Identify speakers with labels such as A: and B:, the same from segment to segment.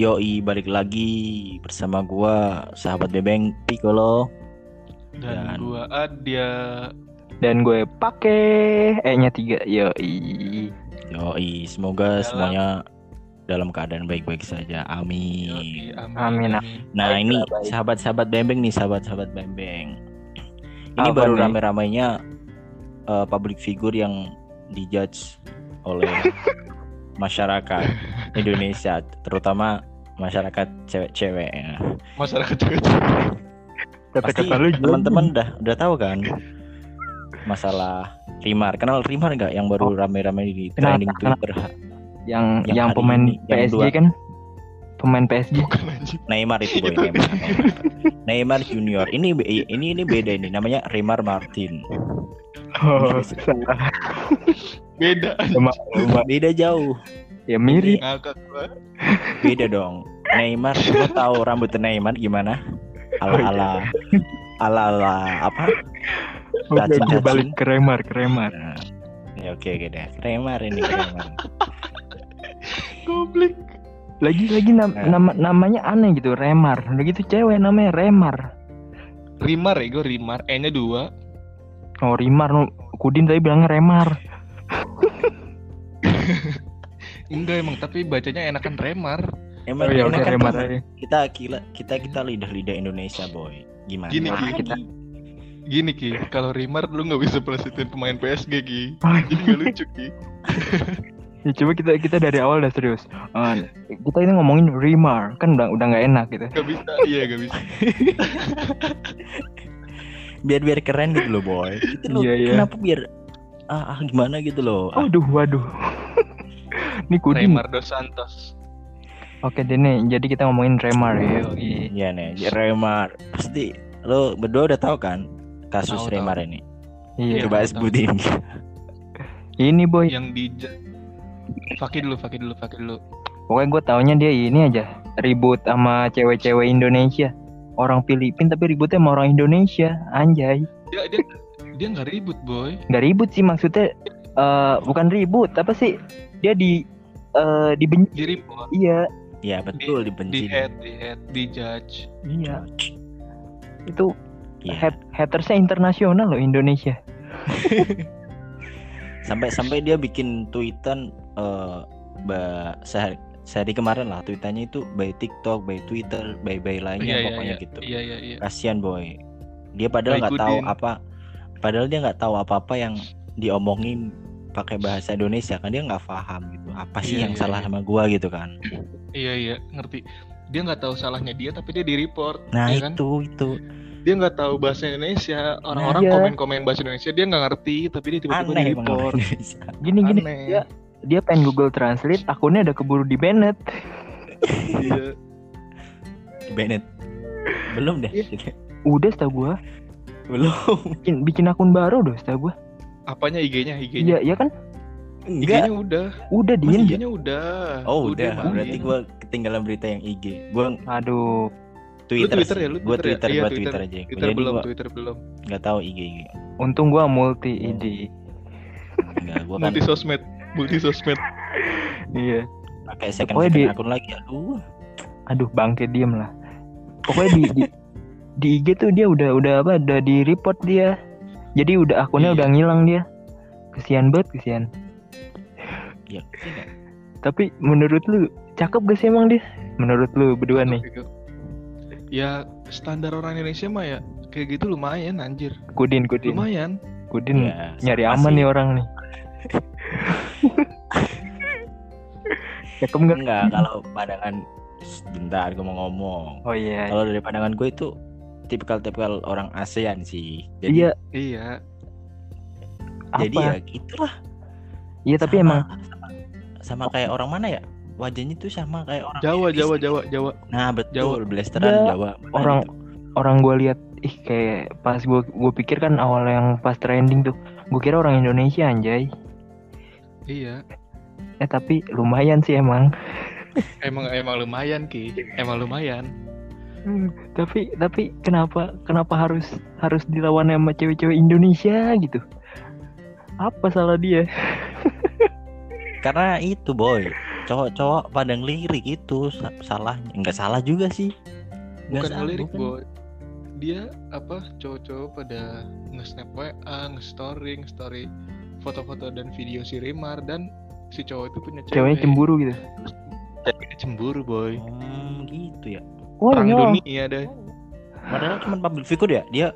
A: Yoi balik lagi bersama gua sahabat Bebeng Piccolo.
B: Dan,
A: Dan-
B: gua Adya.
C: dan gue pakai E-nya tiga yoi.
A: Yoi semoga
B: Dalam-
A: semuanya dalam keadaan baik-baik saja. Amin.
B: Yoi,
C: Amin,
A: Nah
C: Baik,
A: ini sahabat-sahabat Bembeng nih sahabat-sahabat Bembeng Ini
C: Apa
A: baru
C: nih?
A: rame-ramenya eh, public figure yang dijudge oleh masyarakat Indonesia terutama masyarakat cewek-cewek ya.
B: Masyarakat juga.
A: Pasti teman-teman udah udah tahu kan masalah Rimar. Kenal Rimar nggak yang baru rame-rame di
C: Kenal,
A: trending
C: kenal.
A: Twitter?
C: yang
A: Yang
C: yang pemain
A: ini, yang
C: PSG
A: dua.
C: kan pemain PSG
B: Bukan anjing.
A: Neymar itu boy Neymar. Neymar Junior. Ini ini ini beda ini namanya Rimar Martin.
C: oh
B: Beda.
A: Beda jauh.
C: ya mirip
B: Ngakak.
A: Beda dong. Neymar, lo tahu rambut Neymar gimana? Ala ala ala ala apa? Cacing
C: Dia
A: cacing.
C: balik ke Remar ke Remar
A: Nah, ya oke oke deh. Neymar ini Neymar.
B: Goblok.
C: lagi lagi nam-
A: Eh.
C: nama namanya aneh gitu Remar udah gitu cewek namanya Remar
B: Rimar ya gue Rimar. E-nya dua.
C: oh Rimar Kudin tadi bilangnya Remar
B: Enggak emang tapi bacanya enakan Remar.
A: Emang
C: oh ya
A: ini
C: udah
A: kan
C: Remar aja
A: kita kita kita kita lidah lidah Indonesia boy. Gimana?
B: Gini,
C: Ki.
A: kita
B: Gini Ki, kalau Rimar lu nggak bisa pelesetin pemain PSG Ki. Jadi nggak lucu Ki.
C: ya, coba kita kita dari awal udah serius Eh, kita ini ngomongin Remar kan udah udah nggak enak gitu
B: Gak bisa, iya gak bisa.
A: biar biar keren gitu loh boy. Itu loh,
C: Iya, iya.
A: Kenapa biar ah, ah, gimana gitu loh. Ah,
C: waduh waduh ini Kudin
B: Neymar dos Santos.
C: Oke deh nih, jadi kita ngomongin Remar ya.
A: Iya nih, Remar. Pasti lo berdua udah tahu kan kasus
B: Tahu,
A: Remar
B: tahu.
A: ini.
C: Iya.
A: Coba
B: tahu,
A: sebutin.
C: Ini boy,
B: Yang di Fakir dulu, fakir dulu, fakir dulu.
C: pokoknya gue taunya dia ini aja ribut sama cewek-cewek Indonesia. Orang Filipin tapi ributnya sama orang Indonesia, anjay.
B: Dia dia dia nggak ribut boy.
C: Gak ribut sih maksudnya, eh bukan ribut, apa sih? Dia di eh dibenci.
B: Di report,
A: Ya
C: Iya,
A: betul
B: di
A: dibenci.
B: head, di head, di judge.
C: iya. Itu
A: Iya.
C: hat hatersnya internasional loh Indonesia.
A: Sampai sampai dia bikin tweetan eh ba sehari, sehari kemarin lah tweetannya itu by TikTok, by Twitter, by by lainnya
B: Iya iya
A: pokoknya
B: iya.
A: gitu.
B: Iya iya iya.
A: Kasian boy. Dia padahal nggak tahu apa padahal dia nggak tahu apa-apa yang diomongin pakai bahasa Indonesia kan dia nggak paham gitu. Apa sih
B: Iya,
A: yang
B: iya,
A: salah
B: iya.
A: sama gua gitu kan.
B: Iya iya, ngerti. Dia nggak tahu salahnya dia tapi dia di report.
A: Nah,
B: ya kan?
A: itu itu
B: Dia nggak tahu bahasa Indonesia. Orang-orang
C: Iya.
B: komen-komen bahasa Indonesia dia nggak ngerti tapi dia tiba-tiba di report.
C: Gini gini,
B: Aneh.
C: dia dia pengen Google Translate, akunnya udah keburu di Bennett.
B: Iya.
A: Bennett. Belum deh.
C: Udah setahu gua,
A: Belum.
C: bikin bikin akun baru udah setahu gua.
B: Apanya IG-nya? IG-nya.
C: Iya, iya kan?
A: Enggak.
B: IG-nya udah.
C: Udah Din.
B: IG-nya udah.
A: Oh udah,
B: main.
A: berarti gua ketinggalan berita yang IG. Gua
C: Aduh,
A: Twitter,
B: Twitter ya, lu
A: gua
B: Twitter ya?
A: Twitter,
B: Iya, Twitter.
A: Twitter, aja.
B: Twitter
A: Jadi
B: belum,
A: gua
B: Twitter belum.
A: nggak tahu IG IG.
C: untung gua multi
A: Oh.
C: ide.
A: Enggak, gua kan
B: Multi sosmed, multi sosmed.
C: Iya.
A: pakai second
C: Pokoknya
A: second
C: di-
A: akun lagi. Aduh.
C: Aduh, bangke diem lah. Pokoknya di, di di IG tuh dia udah udah apa? Udah di report dia. Jadi udah akunnya
B: Iya.
C: udah ngilang dia. Kesian banget, kesian.
A: Ya, tidak.
C: Tapi menurut lu cakep gak sih emang dia? Menurut lu berdua nih,
B: Ya standar orang Indonesia mah ya kayak gitu lumayan anjir.
C: Kudin, Kudin.
B: Lumayan.
C: Kudin
A: Ya,
C: nyari aman
A: sih.
C: nih orang nih. Cakep nggak?
A: Enggak, kalau pandangan sebentar gua mau ngomong.
C: Oh iya.
A: Kalau dari pandangan gue itu tipikal-tipikal orang ASEAN sih. Jadi,
C: Iya,
B: Iya.
A: jadi
C: apa?
A: ya itulah.
C: Iya, tapi
A: Sama-
C: emang
A: sama, kayak orang mana ya? Wajahnya tuh sama kayak orang
B: Jawa. Jawa, Jawa, Jawa.
A: Nah, betul,
B: Jawa.
A: blasteran Jawa. Mana
C: orang-
A: gitu?
C: orang gue lihat ih kayak pas gue gue pikir kan awal yang pas trending tuh gue kira orang Indonesia anjay
B: Iya.
C: eh tapi lumayan sih emang
B: Emang emang lumayan ki. Emang lumayan.
C: Hmm, tapi tapi kenapa kenapa harus harus dilawan sama cewek-cewek Indonesia gitu apa salah dia
A: Karena itu boy, cowok-cowok pada ngelirik itu sa- salahnya nggak salah juga sih Nggak
B: bukan
A: salah,
B: ngelirik boy dia apa cowok-cowok pada nge-snap WA, nge-story, nge-story foto-foto dan video si Remar dan si cowok itu punya cewek.
C: Ceweknya cemburu gitu.
B: Ceweknya cemburu boy.
A: Hmm, gitu ya
C: Oh
B: Perang
C: iya.
B: dunia deh.
A: padahal cuma public figure ya dia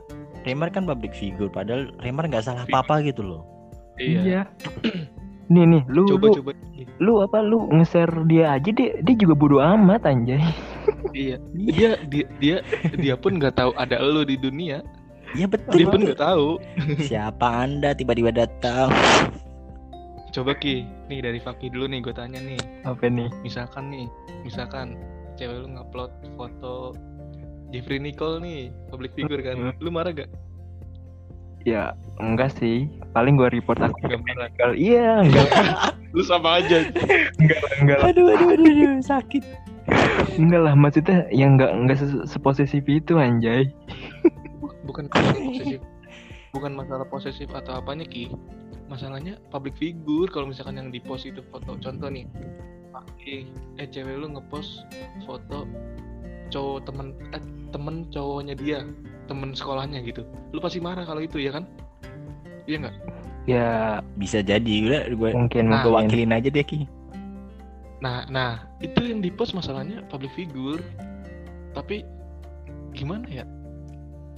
A: Remar kan public figure padahal Remar nggak salah apa-apa gitu loh
B: Iya.
C: Iya. nih nih, lu
B: Coba
C: lu
B: coba.
C: lu apa lu nge-share dia aja dia dia juga bodo amat anjay.
B: Iya. Dia dia dia dia pun nggak tahu ada lo di dunia.
A: ya betul
B: Dia pun nggak tahu.
A: siapa anda tiba-tiba datang
B: Coba Ki, nih dari Fakih dulu nih gue tanya nih.
C: Apa nih?
B: Misalkan nih, misalkan cewek lu ngupload foto Jeffrey Nicole nih, public figure kan. Lu marah gak?
C: Ya enggak sih. Paling gua report aku. Kalau iya enggak
B: Lu sama aja.
C: enggak enggak lah.
A: aduh aduh aduh, aduh sakit
C: Enggak lah maksudnya yang enggak enggak se- seposesif itu anjay.
B: Bukan masalah posesif. Bukan masalah posesif atau apanya Ki. Masalahnya public figure kalau misalkan yang di post itu foto. Contoh nih. Fakih, eh cewek lu ngepost foto cowok temen eh, temen cowoknya dia temen sekolahnya gitu lu pasti marah kalau itu ya kan iya nggak
C: Ya
A: bisa jadi udah gue
C: mungkin
B: Nah,
A: gue wakilin aja deh ki
B: Nah, nah itu yang di post masalahnya public figure. Tapi gimana ya?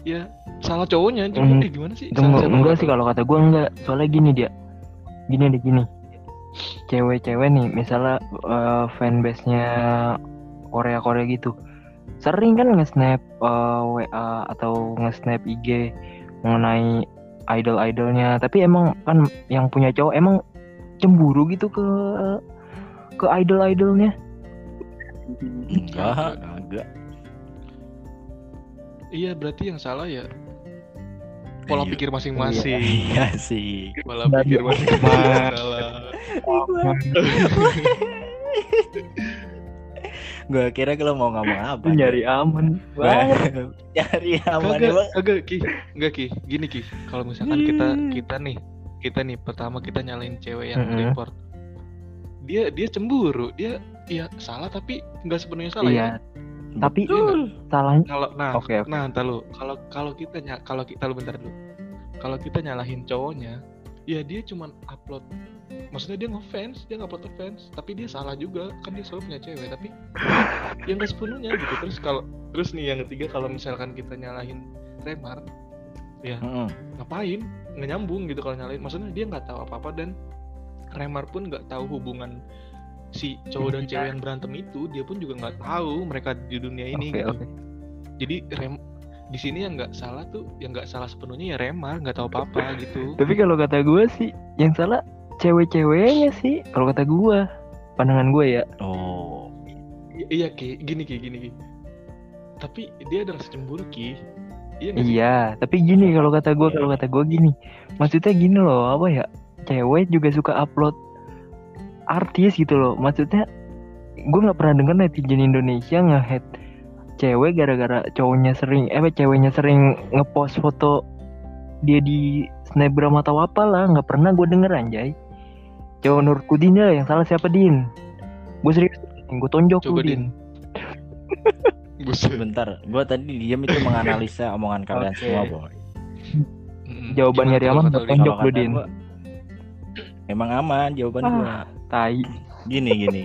B: Ya salah cowoknya,
C: Hmm,
B: cuma eh, gimana sih? Salah
C: enggak, sih kalau kata gua enggak. Soalnya gini dia. Gini deh gini. Cewek-cewek nih misalnya eh, fanbase-nya Korea-Korea gitu. Sering kan nge-snap eh, WA atau nge-snap IG mengenai idol-idolnya, tapi emang kan yang punya cowok emang cemburu gitu ke ke idol-idolnya.
A: enggak enggak
B: Iya berarti yang salah ya pola
A: Iya.
B: pikir masing-masing.
A: iya sih
B: Pola pikir masing-masing salah.
A: Gue kira kalau mau ngomong apa
C: Nyari aman.
A: Nyari aman
B: Kagak,
A: emang
B: kagak ki, enggak ki. Gini ki, kalau misalkan kita
A: Hmm.
B: kita nih, kita nih pertama kita nyalain cewek yang
C: Mm-mm.
B: report. Dia dia cemburu, dia ya salah tapi nggak sepenuhnya salah
C: Iya,
B: ya.
C: tapi
A: Betul.
C: salahnya
B: Kalau nah,
C: Oke, oke.
B: nah entar lu, kalau kalau kita kalau kita lu bentar dulu. Kalau kita nyalahin cowoknya, ya dia cuman upload. Maksudnya dia ngefans, dia ngupload fans, tapi dia salah juga, kan dia selalu punya cewek, tapi yang nggak sepenuhnya gitu. Terus kalau terus nih yang ketiga kalau misalkan kita nyalahin Remar, ya
A: Mm-mm.
B: ngapain? Nggak nyambung gitu kalau nyalain. Maksudnya dia nggak tahu apa apa dan Remar pun nggak tahu hubungan si cowok dan cewek yang berantem itu. Dia pun juga nggak tahu mereka di dunia ini
C: Oke,
B: gitu.
C: oke.
B: jadi rem di sini yang nggak salah tuh yang nggak salah sepenuhnya ya Remar nggak tahu apa apa gitu
C: Tapi kalau kata gue sih, yang salah cewek-ceweknya sih. Kalau kata gue, pandangan gue ya.
A: oh
B: I- iya ki gini ki gini ki tapi dia ada rasa cemburu ki iya sih?
C: Iya, tapi gini kalau kata gue, kalau kata gue gini, maksudnya gini loh, apa ya? Cewek juga suka upload artis gitu loh. Maksudnya gue nggak pernah denger netizen Indonesia nge-head cewek gara-gara cowoknya sering, eh ceweknya sering ngepost foto dia di snapgram atau apa lah, nggak pernah gue denger anjay. Cowok Nurkudin ya yang salah siapa Din? Gue serius, gue tonjok
B: Coba,
C: lu Din.
B: Buset.
A: sebentar gue tadi diam itu menganalisa omongan kalian
C: Oke.
A: semua boy.
C: Jawabannya
B: kata lu?
C: Tonjok lu, Din.
A: gua, emang aman jawaban
C: Ah.
A: gue
C: Tai.
A: gini gini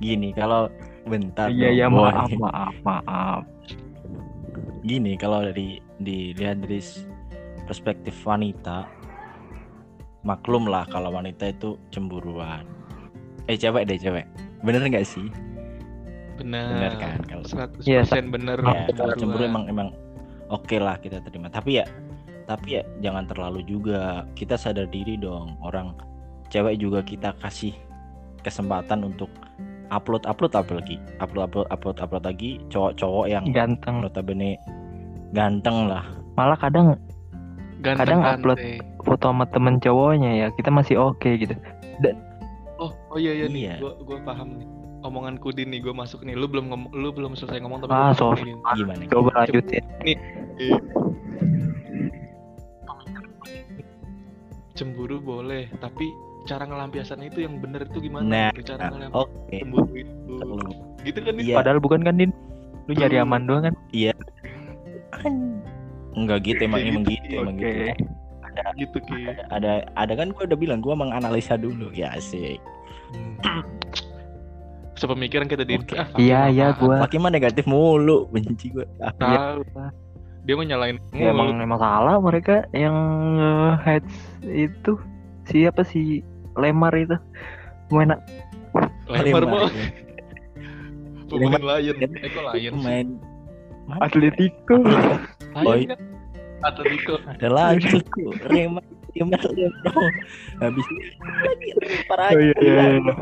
A: gini kalau bentar
C: Iya ya
A: boy.
C: maaf maaf maaf.
A: gini kalau dari dilihat dari perspektif wanita maklum lah kalau wanita itu cemburuan. Eh cewek deh cewek. Bener nggak sih?
B: Benar
A: bener kan kalau
B: 100%
C: Iya,
B: bener.
A: Ya kalau
B: Bener
A: cemburu emang emang oke lah kita terima. Tapi ya tapi ya jangan terlalu juga. Kita sadar diri dong orang cewek juga kita kasih kesempatan untuk upload upload apa lagi upload upload upload upload lagi cowok-cowok yang
C: Ganteng.
A: notabene ganteng lah
C: Malah kadang
B: Ganteng
C: kadang
B: kan,
C: upload foto sama temen cowoknya ya kita masih oke gitu.
B: Oh, oh iya iya nih,
A: Iya.
B: gua gua paham nih. Omongan Kudin nih gua masuk nih. Lu belum ngom- lu belum selesai ngomong tapi
C: Ah,
B: nih.
A: gimana
C: Coba lanjutin.
B: Cemburu boleh, tapi cara ngelampiasannya itu yang bener itu gimana?
A: Nah,
B: gitu, cara ngelampiasan
A: oke.
B: cemburu itu. Gitu kan Din?
A: Iya.
C: Padahal bukan kan Din? Lu nyari
B: Hmm.
C: aman doang kan?
A: enggak gitu emang emang
B: gitu,
A: gitu emang gitu.
B: Gitu ki.
A: ada ada kan gue udah bilang gue menganalisa dulu. Ya sih
B: sepemikiran kita Din?
A: Oke.
B: Ah,
C: Iya, iya,
B: apaan?
C: gua-
A: Fakim mah negatif mulu benci gue ah,
B: tahu dia mau nyalain
C: Ya, emang emang salah mereka yang eh, heads itu siapa sih Lemar itu. Mana
B: Lemar mau pemain Lion. Eh kok Lion sih?
A: Main mana?
C: Atletico.
B: Lion kan? Atletico.
A: Ada lagi tuh. Remar Remar bro habis ini lagi lempar aja
C: oh iya iya iya.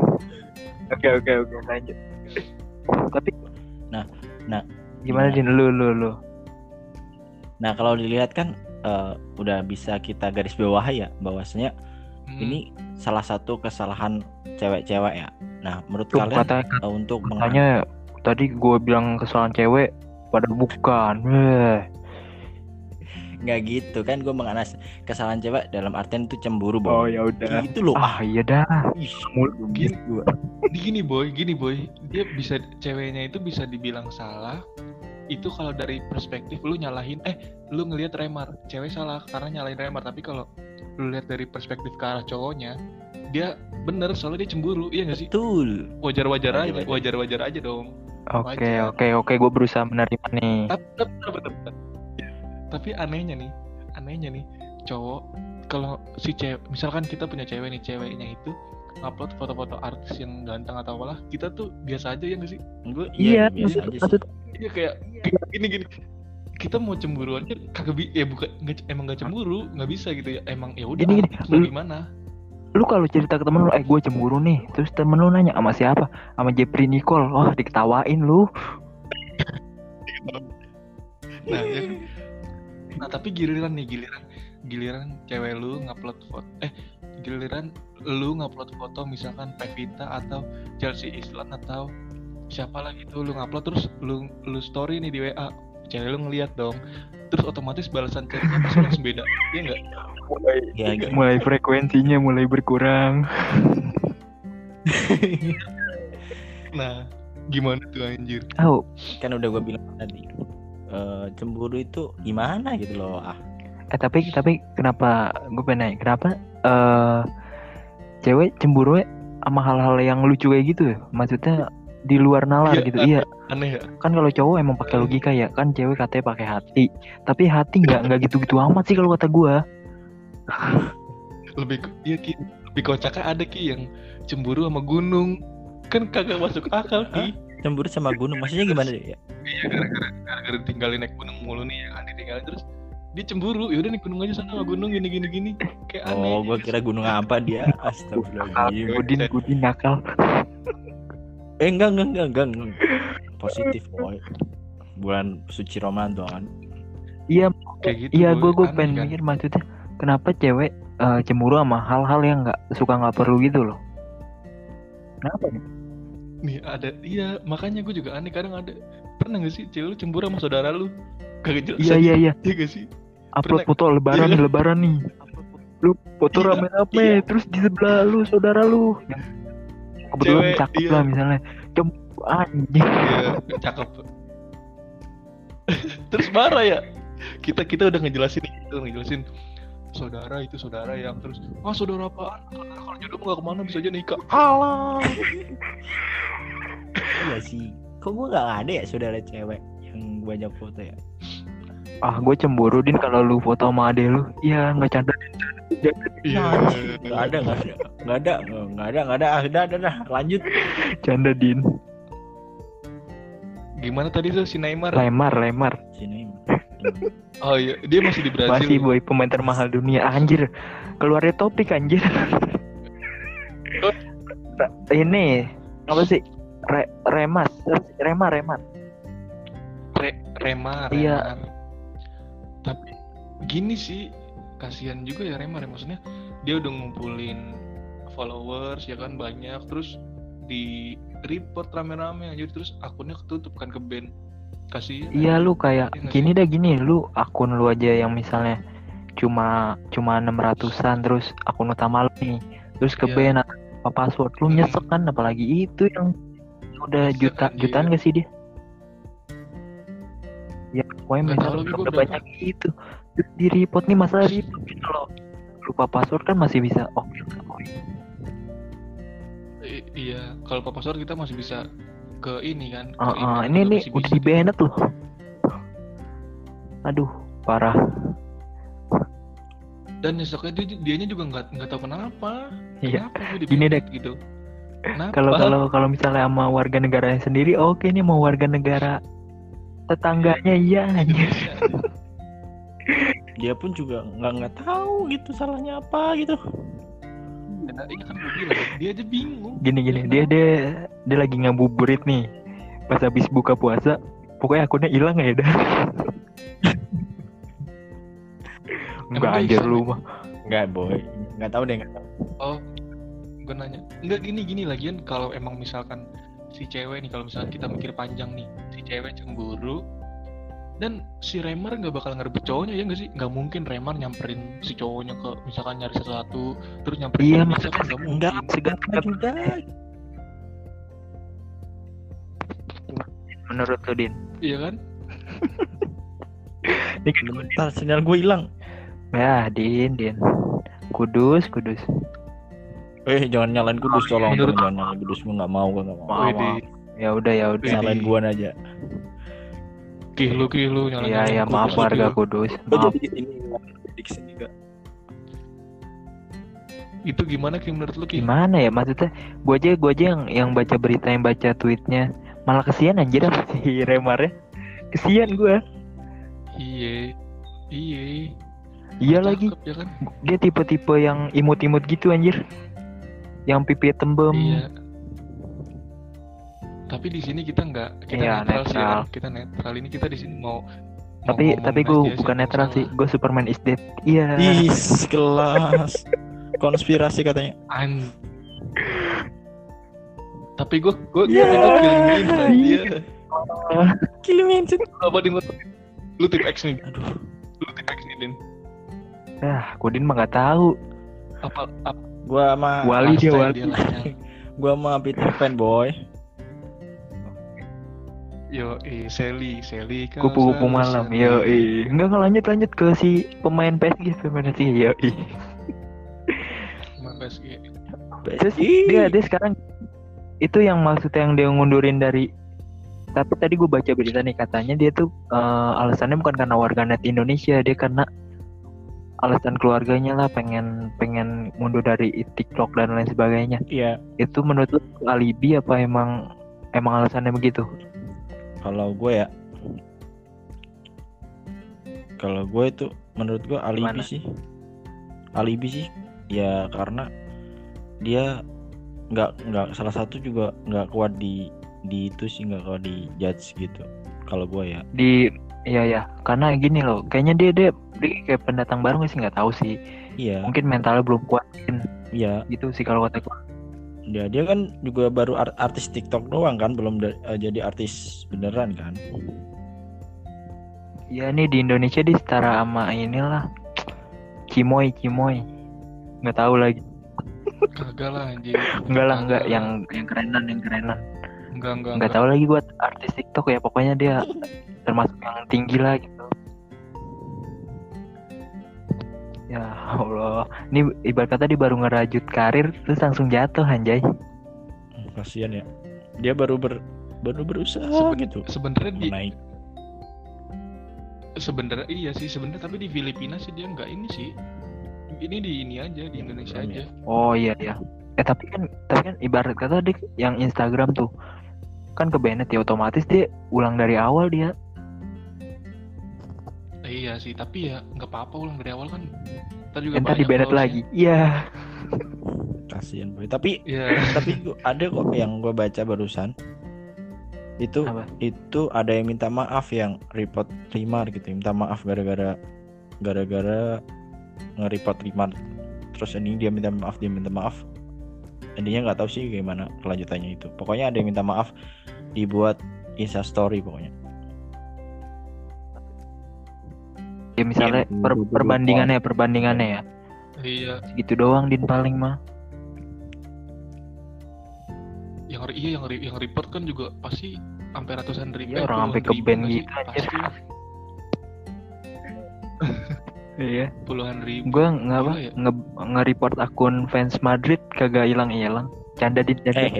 C: oke oke oke lanjut. Tapi
A: Nah, nah,
C: gimana
A: gimana?
C: Din lu lu lu.
A: Nah kalau dilihat kan eh, udah bisa kita garis bawahi ya bahwasanya
B: Hmm.
A: ini salah satu kesalahan cewek-cewek ya. Nah menurut
C: tuh
A: kalian
C: kata
A: eh, untuk meng-
C: katanya tadi gue bilang kesalahan cewek pada bukan. Eh
A: nggak gitu kan gue menganas kesalahan cewek dalam artian itu cemburu boy.
C: Ya udah.
A: Gitu loh.
C: Ah iya dah.
A: Ih,
B: Gini. Di gini boy, gini boy, dia bisa ceweknya itu bisa dibilang salah. Itu kalau dari perspektif lu nyalahin, eh lu ngelihat Remar, cewek salah karena nyalahin Remar. Tapi kalau lu lihat dari perspektif ke arah cowoknya, dia bener soalnya dia cemburu, iya gak sih?
A: betul
B: Wajar-wajar aja,
A: Wajar-wajar.
B: aja dong.
C: oke oke oke gue berusaha menerima nih
B: Tapi, tapi, tapi, tapi, tapi anehnya nih, anehnya nih, cowok kalau si cewek, misalkan kita punya cewek nih, ceweknya itu upload foto-foto artis yang ganteng atau apalah, kita tuh biasa aja ya gak sih?
A: gue
C: iya
A: iya, biasa aja sih
C: maksud
B: Iya kayak kayak gini gini. Kita mau cemburu aja kagak bi ya bukan emang gak cemburu, nggak bisa gitu ya. Emang ya udah
C: Gini, gini, lu-
B: gimana?
C: lu kalau cerita ke temen lu eh gue cemburu nih terus temen lu nanya sama siapa sama Jepri Nicole wah diketawain lu
B: Nah, ya kan? nah tapi giliran nih giliran giliran cewek lu ngupload foto eh giliran lu ngupload foto misalkan Pevita atau Chelsea Islan atau siapa lagi tuh? Lu ngupload terus lu lu story nih di WA cewek lu ngeliat dong. Terus otomatis balasan chatnya pasti langsung beda. Iya nggak?
A: Ya gitu.
C: mulai frekuensinya mulai berkurang.
B: Nah gimana tuh anjir?
C: Tahu
A: kan udah gue bilang tadi eh, cemburu itu gimana gitu loh ah.
C: Eh tapi tapi kenapa gue pengen nanya kenapa eh cewek cemburu sama hal-hal yang lucu kayak gitu? Ya maksudnya di luar nalar
B: Iya,
C: gitu.
B: Aneh.
C: iya.
B: aneh ya.
C: Kan kalau cowok emang pakai logika ya. Kan cewek katanya pakai hati. Tapi hati nggak nggak gitu-gitu amat sih kalau kata gue
B: lebih iya ki. Lebih kocaknya ada ki yang cemburu sama gunung. Kan kagak masuk akal ki.
A: Cemburu sama gunung? Maksudnya gimana deh ya
B: iya gara-gara gara-gara tinggalin naik gunung mulu nih ya kan ditinggalin terus dia cemburu. Yaudah nih gunung aja sana sama gunung gini gini gini. Kayak aneh.
A: oh gue kira gunung apa dia? Astagfirullahaladzim.
C: Gudin Gudin nakal
A: eh enggak enggak enggak enggak, enggak. positif boy. Bulan suci Ramadan.
C: Iya
B: kayak gitu
C: iya gue gue pengen
B: kan.
C: mikir maksudnya kenapa cewek eh, cemburu sama hal-hal yang nggak suka nggak perlu gitu loh? Kenapa nih?
B: nih ada iya makanya gue juga aneh. Kadang ada pernah gak sih cewek lu cemburu sama saudara lu? Kagak jelas
C: iya iya iya.
B: Iya gak sih?
C: Upload
B: Pernah-
C: foto lebaran
B: Iya kan?
C: lebaran nih. Lu foto
B: Iya,
C: rame-rame
B: iya.
C: terus di sebelah lu saudara lu kebetulan
B: Cewek,
C: cakep
B: iya.
C: lah misalnya. Cemburu anjing.
B: Iya cakep. Terus marah ya. Kita kita udah ngejelasin itu ngejelasin. Saudara itu saudara yang terus ah saudara apaan? Saudara kalau jodoh nggak ke mana bisa aja nikah. Alah
A: iya sih. Kok gue nggak ada ya saudara cewek yang banyak foto ya?
C: Ah gue cemburu din kalau lu foto sama ade lu. Iya nggak canda
B: iya
A: nggak ada nggak ada. Nggak ada nggak ada nggak ada. Ah, udah udah udah. Lanjut.
C: Canda din.
B: Gimana tadi tuh si Neymar?
C: Lemar lemar
A: sini
B: oh iya. Dia masih di Brazil.
C: Masih boy pemain termahal dunia. Anjir keluar dari topik anjir. Ini apa sih? Re, remas. Remar remar
B: Re, Remar
C: Iya.
B: Tapi gini sih kasihan juga ya Remar ya maksudnya dia udah ngumpulin followers ya kan banyak. Terus di report rame-rame aja terus akunnya ketutup kan ke band. Kasih
C: iya lu kayak
B: Iya nggak
C: gini dah gini. Lu akun lu aja yang misalnya cuma cuma enam ratusan terus akun utama lu nih. Terus ke
B: Iya.
C: ban atau apa password lu nyesek kan apalagi itu yang udah
B: Nyesek,
C: juta
B: anjir.
C: jutaan gak sih dia? Ya pokoknya
B: Nggak
C: misal
B: tahu lagi gua
C: udah banyak gitu. terus di report nih masalah report gitu loh. Lupa password kan masih bisa oke oke.
B: I- iya kalau Pak password kita masih bisa ke ini kan ke email
C: ah, ini nih udah di banned loh. Aduh parah.
B: Dan nyeseknya dia dianya juga nggak nggak tahu kenapa.
C: Iya. Gini
B: dibanned gitu?
C: Kalau kalau kalau misalnya sama warga negaranya sendiri oke nih mau warga negara tetangganya iya anjir.
B: Indonesia.
A: Dia pun juga nggak nggak tahu gitu salahnya apa gitu.
B: Kan gue bilang dia aja bingung.
C: Gini gini dia dia dia lagi ngabuburit nih. Pas habis buka puasa pokoknya akunnya hilang ya dah. Enggak
B: dia
C: anjir
B: bisa,
C: lu mah.
A: Nggak boy. Nggak tahu deh nggak tahu.
B: Oh gue nanya. Enggak gini gini lagian kalau emang misalkan si cewek nih kalau misalkan kita mikir panjang nih si cewek cemburu dan si Remar nggak bakal ngerebut cowoknya ya nggak sih? Nggak mungkin Remar nyamperin si cowoknya ke misalkan nyari sesuatu terus nyamperin
C: Iya,
B: kan nggak mungkin.
A: enggak
C: segan
A: juga.
C: Menurut lu din?
B: Iya kan?
C: Ini kan-
A: bentar sinyal gue hilang.
C: Ya din din. Kudus kudus.
A: Eh jangan nyalain kudus tolong.
B: Menurut-
A: jangan nyalain kudus gue nggak mau gue nggak mau.
C: Ya udah ya udah.
A: Nyalain gue aja
B: kihlu kihlu nyala
C: ya ya maaf warga kudus. Maaf.
A: di sini di sini enggak
B: itu gimana Ki menurut lu Ki?
C: gimana ya maksudnya? Gua aja gua aja yang yang baca berita yang baca tweetnya. Malah kesian anjir sama si Remar ya. Kesian gua.
B: Iya, iya.
C: iya
B: Cakep
C: lagi.
B: ya kan?
C: dia tipe-tipe yang imut-imut gitu anjir. Yang pipi tembem.
B: Iya. Tapi di sini kita nggak, kita
C: Iya,
B: netral, sih ya
C: netral.
B: Kita netral. Ini kita di sini mau.
C: tapi
B: mau
C: tapi gue
B: sih,
C: bukan netral sih gue Superman is dead. Iya.
A: Is kelas. Konspirasi katanya.
B: An. Tapi gue, gue,
A: Iya.
B: tapi gue killing him aja.
A: kill mindset
B: Apa di Lu tip X nih,
A: aduh.
B: Lu tip X nih Din.
C: ah Kudin mah nggak tahu.
B: Apa, apa?
A: Gua sama
C: Wali dia wali.
A: gua sama Peter Pan boy
B: Yo, eh, Sally, Sally kan.
C: kupu-kupu malam yo ih enggak enggak, lanjut lanjut ke si pemain PSG pemain PSG yo ih
B: PSG.
C: Terus dia dia sekarang itu yang maksudnya yang dia ngundurin dari tapi tadi gue baca berita nih katanya dia tuh eh, alasannya bukan karena warganet Indonesia dia karena alasan keluarganya lah pengen pengen mundur dari TikTok dan lain sebagainya.
A: Iya.
C: Itu menurut lu alibi apa emang emang alasannya begitu
A: kalau gue ya kalau gue itu menurut gue alibi
C: Gimana?
A: sih. Alibi sih ya karena dia nggak nggak salah satu juga nggak kuat di di itu sih nggak kuat di judge gitu. Kalau gue ya.
C: Di iya ya karena gini loh kayaknya dia dia, dia kayak pendatang baru sih? Nggak tahu sih.
A: Iya.
C: Mungkin mentalnya belum kuat
A: iya.
C: Gitu sih kalau kata gue
A: dia dia kan juga baru art- artis TikTok doang kan belum eh, jadi artis beneran kan?
C: Iya nih di Indonesia dia setara sama inilah Cimoy Cimoy nggak tahu lagi.
B: Kagak lah anjing.
C: enggak lah enggak yang yang kerenan yang kerenan.
B: Enggak enggak.
C: nggak tahu lagi buat artis TikTok ya pokoknya dia termasuk yang tinggi lah. gitu ya Allah. Ini ibarat kata dia baru ngerajut karir terus langsung jatuh anjay.
A: Hmm, kasihan ya. Dia baru ber baru berusaha
B: Seben-
A: gitu
B: Sebenarnya di
A: naik
B: sebenarnya iya sih sebenarnya tapi di Filipina sih dia nggak ini sih. Ini di ini aja di Indonesia
A: Belum
B: aja.
C: oh iya iya. Eh tapi kan tapi kan ibarat kata dia yang Instagram tuh kan ke Bennett ya otomatis dia ulang dari awal dia
B: iya sih tapi ya nggak apa-apa ulang dari awal kan. Ntar juga
C: entar di
B: banyak
C: Bennett
B: loss-nya.
C: lagi iya
A: kasihan boy tapi
B: Iya.
A: tapi ada kok yang gue baca barusan itu
C: Apa?
A: itu ada yang minta maaf yang report Rimar gitu minta maaf gara-gara gara-gara nge-report Rimar terus ini dia minta maaf dia minta maaf intinya nggak tahu sih gimana kelanjutannya itu pokoknya ada yang minta maaf dibuat Insta story pokoknya
C: ya misalnya
A: ya,
C: per perbandingannya perbandingannya ya.
B: Iya.
C: Segitu doang din paling mah.
B: Yang iya yang yang report kan juga pasti sampai ratusan ribu
C: iya, orang sampai ke band gitu
B: pasti.
C: iya.
B: Puluhan ribu.
C: Gue nggak apa
B: ya?
C: nge, nge report akun fans Madrid kagak hilang hilang canda
A: din canda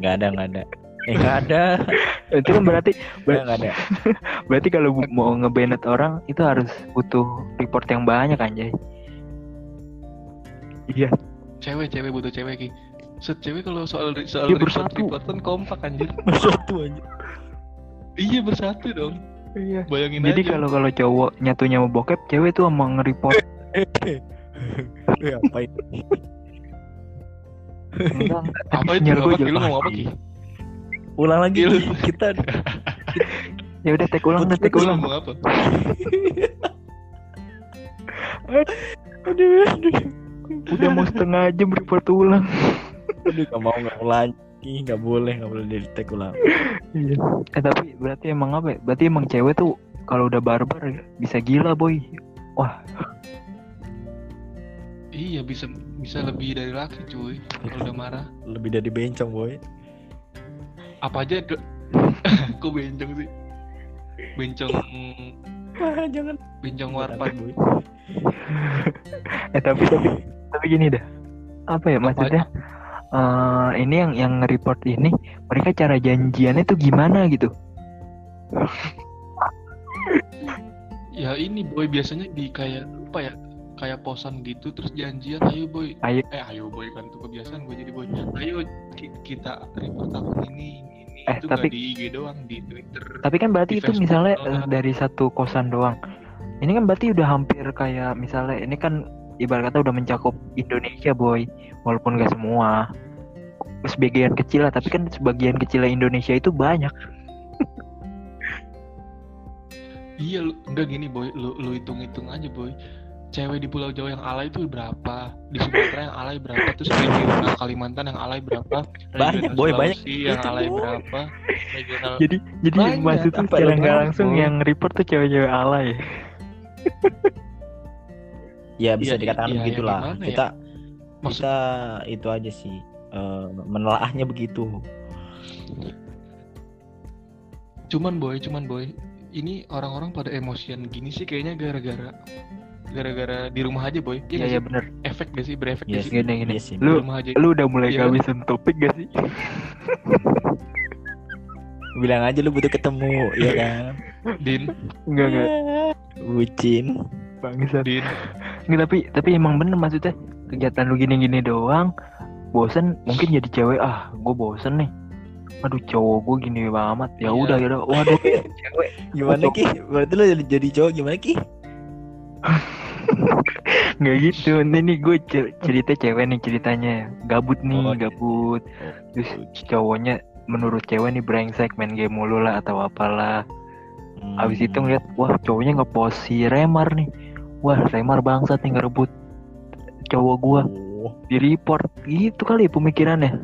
A: nggak ada nggak ada. Eh, nggak ada.
C: Itu kan berarti
A: Nggak, nggak ada.
C: berarti kalau mau ngebanet orang itu harus butuh report yang banyak anjay. Iya.
B: cewek cewek butuh cewek ki set cewek kalau soal soal
C: Dia
B: report
C: bersatu.
B: reportan kompak anjir
A: Satu aja.
B: iya bersatu dong
C: Iya.
B: bayangin
C: Jadi kalau kalau cowok nyatunya mau bokep, cewek tuh emang nge-report.
A: Eh, apa itu?
C: Enggak,
B: apa itu apa lu
C: jelek.
B: ngomong apa ki
A: Ulang lagi kita
C: Ya udah tek ulang,
B: Lu
C: ulang.
B: ngomong apa
A: aduh, aduh.
C: Udah mau setengah jam report ulang.
A: Aduh, nggak mau nggak lagi, nggak boleh, nggak boleh di tag ulang.
C: Iya. Eh tapi berarti emang apa ya? Berarti emang cewek tuh kalau udah barbar ya, bisa gila boy.
B: iya bisa bisa lebih dari laki cuy kalau udah marah
A: Lebih dari bencong boy.
B: Apa aja ke kok bencong sih bencong
A: Ah, jangan.
B: bencong warpat
A: boy.
C: Eh tapi tapi tapi gini dah. Apa ya maksudnya? eh ini yang yang nge-report ini mereka cara janjiannya tuh gimana gitu?
B: ya ini boy biasanya di kayak apa ya kayak posan gitu terus janjian ayo boy
C: Ayo.
B: eh ayo boy kan tuh kebiasaan gue jadi boy ayo ki- kita report akun ini ini ini
C: Eh,
B: itu
C: tapi-
B: di IG doang di Twitter
C: Tapi kan berarti itu
B: Facebook
C: misalnya
B: doang.
C: eh, dari satu kosan doang. Ini kan berarti udah hampir kayak misalnya ini kan ibarat kata udah mencakup Indonesia boy, walaupun gak semua. Sebagian kecil lah, tapi kan sebagian kecil Indonesia itu banyak.
B: iya lu, enggak gini boy lu lu hitung hitung aja boy cewek di Pulau Jawa yang alay itu berapa di Sumatera yang alay berapa terus di regional Kalimantan yang alay berapa
A: Banyak, boy, banyak.
B: Sulawesi yang
A: Itu,
B: alay
A: boy.
B: berapa regional
C: Jadi jadi
B: Banyak,
C: maksudnya
A: apa
C: secara
A: lu
C: nggak langsung
A: boy?
C: yang report tuh cewek-cewek alay.
A: Ya bisa
B: Iya,
A: dikatakan
B: ya
A: begitulah.
B: ya?
A: kita
B: Maksud-
A: kita itu aja sih eh, menelaahnya begitu.
B: Cuman boy, cuman boy, ini orang-orang pada emosian gini sih kayaknya gara-gara gara-gara di rumah aja boy.
C: Iya iya
B: sih?
C: bener.
B: Efek gak sih? Berefek
A: Iya
B: gak sih?
C: Gini, gini.
A: iya
C: Lu-
B: rumah aja.
C: Lu udah mulai
B: Iya kan?
C: kehabisan topik gak sih?
A: Bilang aja lu butuh ketemu, ya kan?
B: Din,
C: Enggak enggak.
A: Bucin.
C: Bangsat.
B: Din.
C: Nggak, tapi tapi emang bener maksudnya kegiatan lu gini-gini doang bosen mungkin jadi cewek ah gue bosen nih aduh cowok gue gini banget ya
B: Iya.
C: udah ya udah waduh cewek
A: Gimana Ki? Berarti lu jadi, jadi cowok gimana Ki?
C: nggak gitu. Ini nih gue cerita cewek nih ceritanya. Gabut nih
A: Oh, gitu.
C: gabut. Terus cowoknya menurut cewek nih brengsek main game mulu lah atau apalah.
A: Hmm.
C: abis itu ngeliat wah cowoknya ngepost si Remar nih. Wah Remar bangsat nih ngerebut cowok gua.
A: Oh.
C: di report. Gitu kali pemikirannya.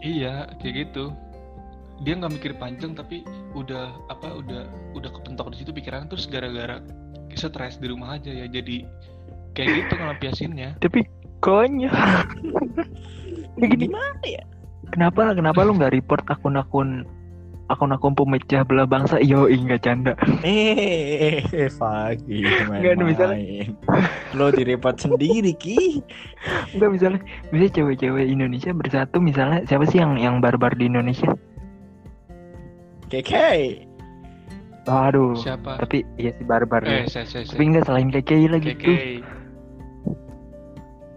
B: Iya, kayak gitu. Dia nggak mikir panjang tapi udah apa udah udah kepentok di situ pikiran terus gara-gara stres di rumah aja ya jadi kayak gitu ngelampiasinnya.
C: tapi konyol ya gini
A: Gimana ya?
C: kenapa kenapa lu nggak report akun-akun akun-akun pemecah belah bangsa yo nggak canda
A: Eh, eh, Fagi,
C: Nggak,
A: main-main.
C: misalnya-
A: Lo di report sendiri Ki.
C: Enggak misalnya misalnya cewek-cewek Indonesia bersatu misalnya siapa sih yang yang barbar di Indonesia
A: Keke.
C: aduh
B: Siapa?
C: tapi iya sih barbar ya
B: Eh, saya saya
C: tapi enggak selain KKI lagi tuh
B: Keke.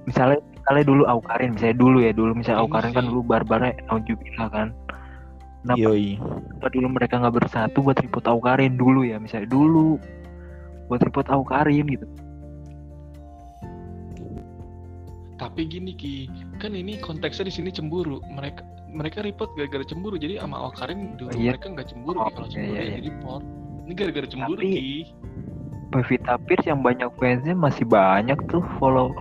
C: misalnya misalnya dulu Aukarin misalnya dulu ya dulu misalnya
B: Ini
C: Aukarin kan
B: sih.
C: dulu barbarnya Naujubillah kan kenapa,
A: Yoi.
C: kenapa dulu mereka nggak bersatu buat ribut Aukarin dulu ya misalnya dulu buat ribut Aukarin gitu
B: Tapi gini Ki, kan ini konteksnya di sini cemburu. Mereka mereka report gara-gara cemburu. Jadi sama Awkarin dulu
C: Oh, iya.
B: mereka nggak cemburu
C: Oh,
B: kalau
C: iya,
B: cemburu
C: iya,
B: ya
C: iya.
B: jadi report. Ini gara-gara cemburu
C: Tapi-
B: Ki.
C: Pevita Pierce yang banyak fansnya masih banyak tuh follow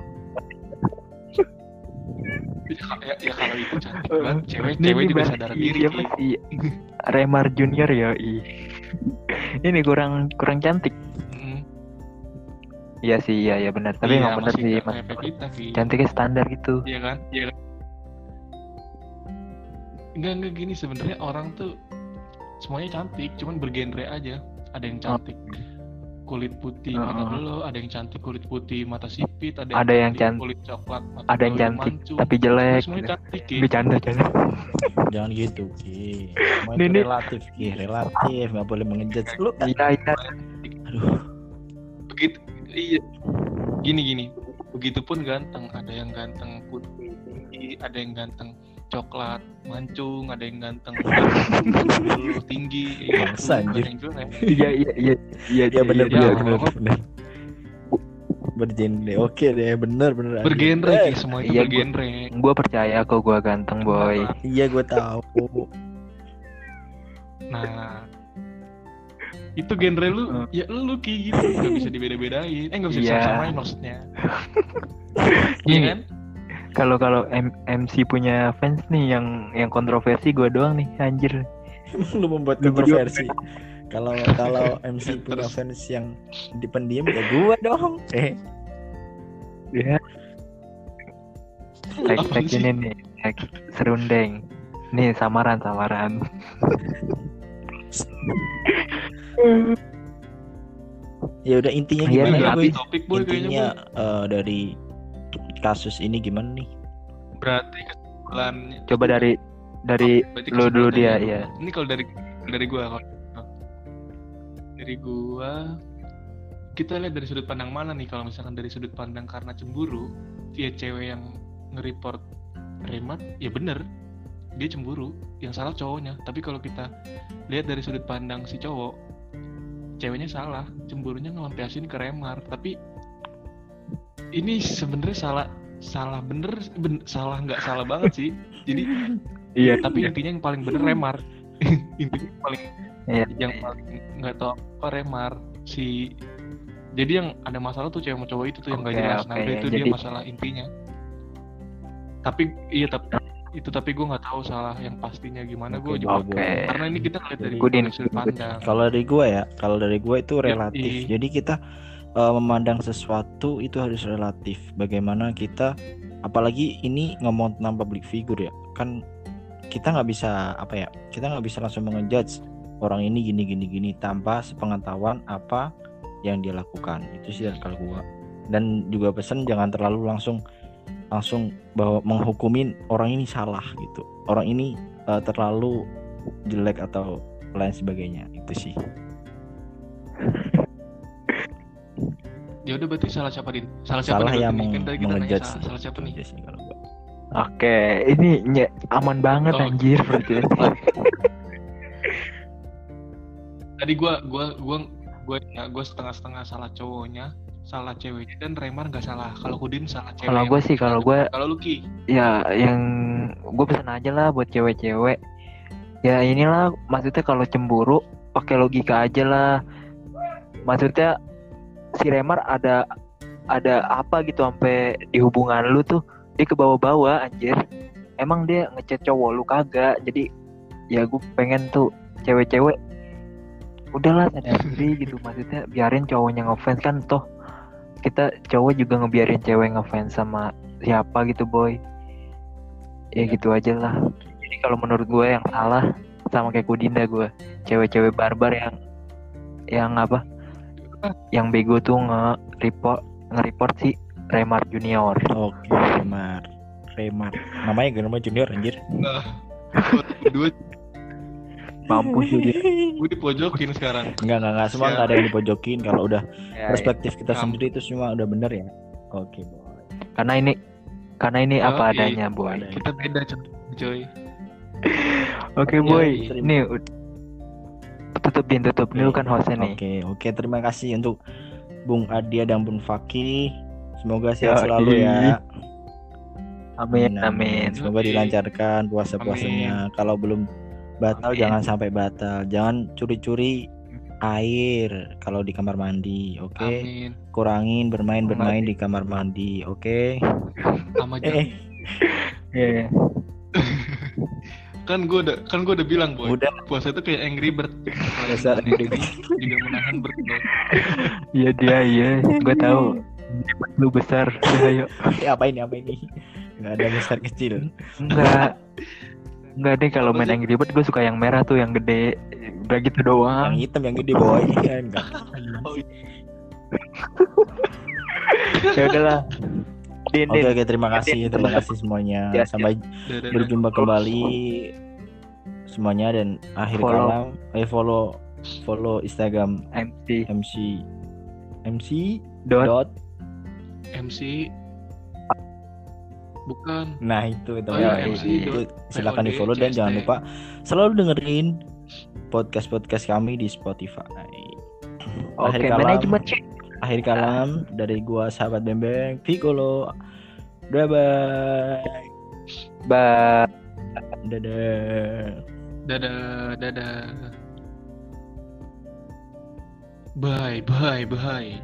B: Ya, ya, ya kalau itu cantik banget, cewek
C: Ini-
B: cewek
C: ini
B: juga sadar
C: si-
B: diri
C: siapa
B: Ki.
C: sih Remar Junior ya i ini kurang kurang cantik
B: Mm.
C: iya sih iya iya benar tapi
B: Iya,
C: emang benar
B: masih
C: sih mas cantiknya standar gitu
B: Iya kan? Iya kan? Enggak enggak gini sebenarnya orang tuh semuanya cantik cuman bergenre aja ada yang cantik kulit putih mata
C: Oh.
B: belo ada yang cantik kulit putih mata sipit ada,
C: Ada yang
B: cantik
C: can-
B: kulit coklat mata
C: ada yang cantik
B: mancung.
C: tapi jelek
B: semuanya
C: gitu.
B: cantik ya
C: bercanda canda
A: Jangan gitu, Ki.
C: Ini-
A: relatif, Ki. Relatif, nggak boleh mengejudge. Lu
C: iya iya
A: aduh,
B: begitu iya gini gini begitupun ganteng ada yang ganteng putih tinggi ada yang ganteng coklat mancung ada yang ganteng belu tinggi ya
C: iya iya iya iya
A: ya benar
B: iya,
A: benar benar benar. Bergenre, oke deh, benar benar. aja.
B: bergenre
A: Eh,
B: Ki, semua itu
C: Iya, gua-
B: bergenre
C: gue percaya kok gue ganteng boy
A: Iya, gue tahu.
B: nah itu genre lu
C: Hmm.
B: ya lu ki gitu nggak bisa dibeda-bedain eh nggak bisa
C: Iya.
B: disamain maksudnya iya kan
C: kalau kalau MC punya fans nih yang yang kontroversi gue doang nih anjir.
A: Lu membuat kontroversi. Kalau kalau MC punya fans yang dipendiam ya gue dong. Eh,
C: ya. Tag tag ini nih. Tag serundeng. Nih samaran samaran.
A: Ya udah intinya
C: Iya,
A: gimana ya,
B: topik boy
A: Intinya eh, dari kasus ini gimana nih?
B: berarti kesimpulannya
C: coba dari dari
B: Berarti
C: lu dulu dia ya
B: Ini kalau dari dari gua kalau dari gua kita lihat dari sudut pandang mana nih? Kalau misalkan dari sudut pandang karena cemburu dia cewek yang nge-report remat ya bener. Dia cemburu yang salah cowoknya. Tapi kalau kita lihat dari sudut pandang si cowok ceweknya salah cemburunya ngelampiasin ke remar. Tapi ini sebenarnya salah salah bener ben- salah nggak salah banget sih. Jadi
C: iya
B: tapi intinya yang paling bener remar. Intinya yang paling
C: Iya.
B: yang paling nggak tahu apa remar. Si jadi yang ada masalah tuh cewek sama cowok itu tuh yang nggak
C: Oke,
B: jelas. Nah
C: oke.
B: udah itu dia
C: Jadi-
B: masalah intinya. Tapi iya tapi itu tapi gue nggak tahu salah yang pastinya gimana. Gue juga
C: oke.
B: karena ini kita ngeliat dari sudut pandang.
A: Kalau dari gue ya, kalau dari gue itu
B: Yoi.
A: relatif. Jadi kita eh, memandang sesuatu itu harus relatif. Bagaimana kita, apalagi ini ngomong tentang public figure ya, kan kita nggak bisa apa ya, kita nggak bisa langsung mengejudge orang ini gini gini gini tanpa sepengetahuan apa yang dia lakukan. Itu sih dari kalau gue. Dan juga pesan jangan terlalu langsung langsung bahwa menghukumin orang ini salah gitu. Orang ini eh, terlalu jelek atau lain sebagainya itu sih
B: ya udah berarti salah siapa din salah siapa
A: salah
B: nih
A: ya
B: nih?
A: meng
B: tadi kita nanya
A: mengejudge
B: salah,
A: sih.
B: salah siapa nih
A: kalau gua.
C: oke ini nye- aman banget
B: Oh.
C: anjir berarti
B: tadi gua gua gua gua ya, gua setengah-setengah salah cowoknya salah ceweknya dan Remar nggak salah kalau Kudin salah cewek
C: kalau gue sih kalau gue
B: kalau lu Ki
C: ya yang gue pesan aja lah buat cewek-cewek ya inilah maksudnya kalau cemburu pakai logika aja lah maksudnya si Remar ada ada apa gitu sampai di hubungan lu tuh? Dia ke bawah-bawah anjir. Emang dia ngechat cowok lu kagak? Jadi ya gue pengen tuh cewek-cewek udahlah sadar diri gitu. Maksudnya biarin cowoknya ngefans. Kan toh kita cowok juga ngebiarin cewek ngefans sama siapa gitu boy. Ya gitu aja lah. Jadi kalau menurut gue yang salah sama kayak Kudinda gue cewek-cewek barbar yang yang apa yang bego tuh nge-report nge-report si Remar Junior
A: oke Remar Remar namanya gak nama junior anjir
B: nah dua
C: mampus dia
B: gue dipojokin sekarang
A: enggak enggak enggak semua
B: Siap.
A: nggak ada yang dipojokin kalau udah
C: Ya, ya.
A: perspektif kita
B: Kamu.
A: sendiri itu semua udah bener ya oke boy
C: karena ini karena ini
B: Oh,
C: apa
B: iya.
C: adanya boy
A: Ada.
B: kita beda coy
C: oke
B: Iya,
C: boy
A: iya.
C: Tutup din tutup nih lu kan hostnya nih
A: oke oke terima kasih untuk Bung Adia dan Bun Fakih semoga sehat selalu ya
C: amin amin
A: Semoga
B: Yoi.
A: dilancarkan puasa-puasanya. Kalau belum batal
C: Amin.
A: jangan sampai batal. Jangan curi-curi air kalau di kamar mandi, oke?
B: amin
A: Kurangin bermain-bermain di kamar mandi, oke?
B: sama
A: Eh.
B: kan gue udah kan gue udah bilang boy
A: udah
B: puasa itu kayak Angry Bird
A: Dasar
B: Angry Bird juga menahan bird
C: Iya dia iya, gue tahu. Lu besar, Ya, ayo.
A: Eh, apa ini apa ini? Nggak ada besar kecil.
C: Enggak. Enggak deh kalau main? Angry Bird gue suka yang merah tuh yang gede. Udah gitu
A: yang
C: doang.
A: hitam yang gede boy enggak
C: ya udahlah. Din,
A: oke
C: Din.
A: oke terima kasih terima kasih semuanya.
C: Ya,
A: sampai
B: Dadah, dadah.
A: berjumpa kembali semuanya dan akhir
C: Follow.
A: kalam eh follow follow Instagram
C: MC
A: MC MC
C: dot.
A: dot
B: MC bukan.
A: Nah itu itu,
B: Oh
C: iya,
A: itu,
C: MC
A: itu. silakan di follow dan
B: CST.
A: jangan lupa selalu dengerin podcast podcast kami di Spotify.
C: Oke,
A: kalam
C: manajemen check.
A: Akhir kalam dari gua sahabat bembeng Piccolo bye bye
C: Bye.
A: dadah.
B: Dadah dadah. Bye bye bye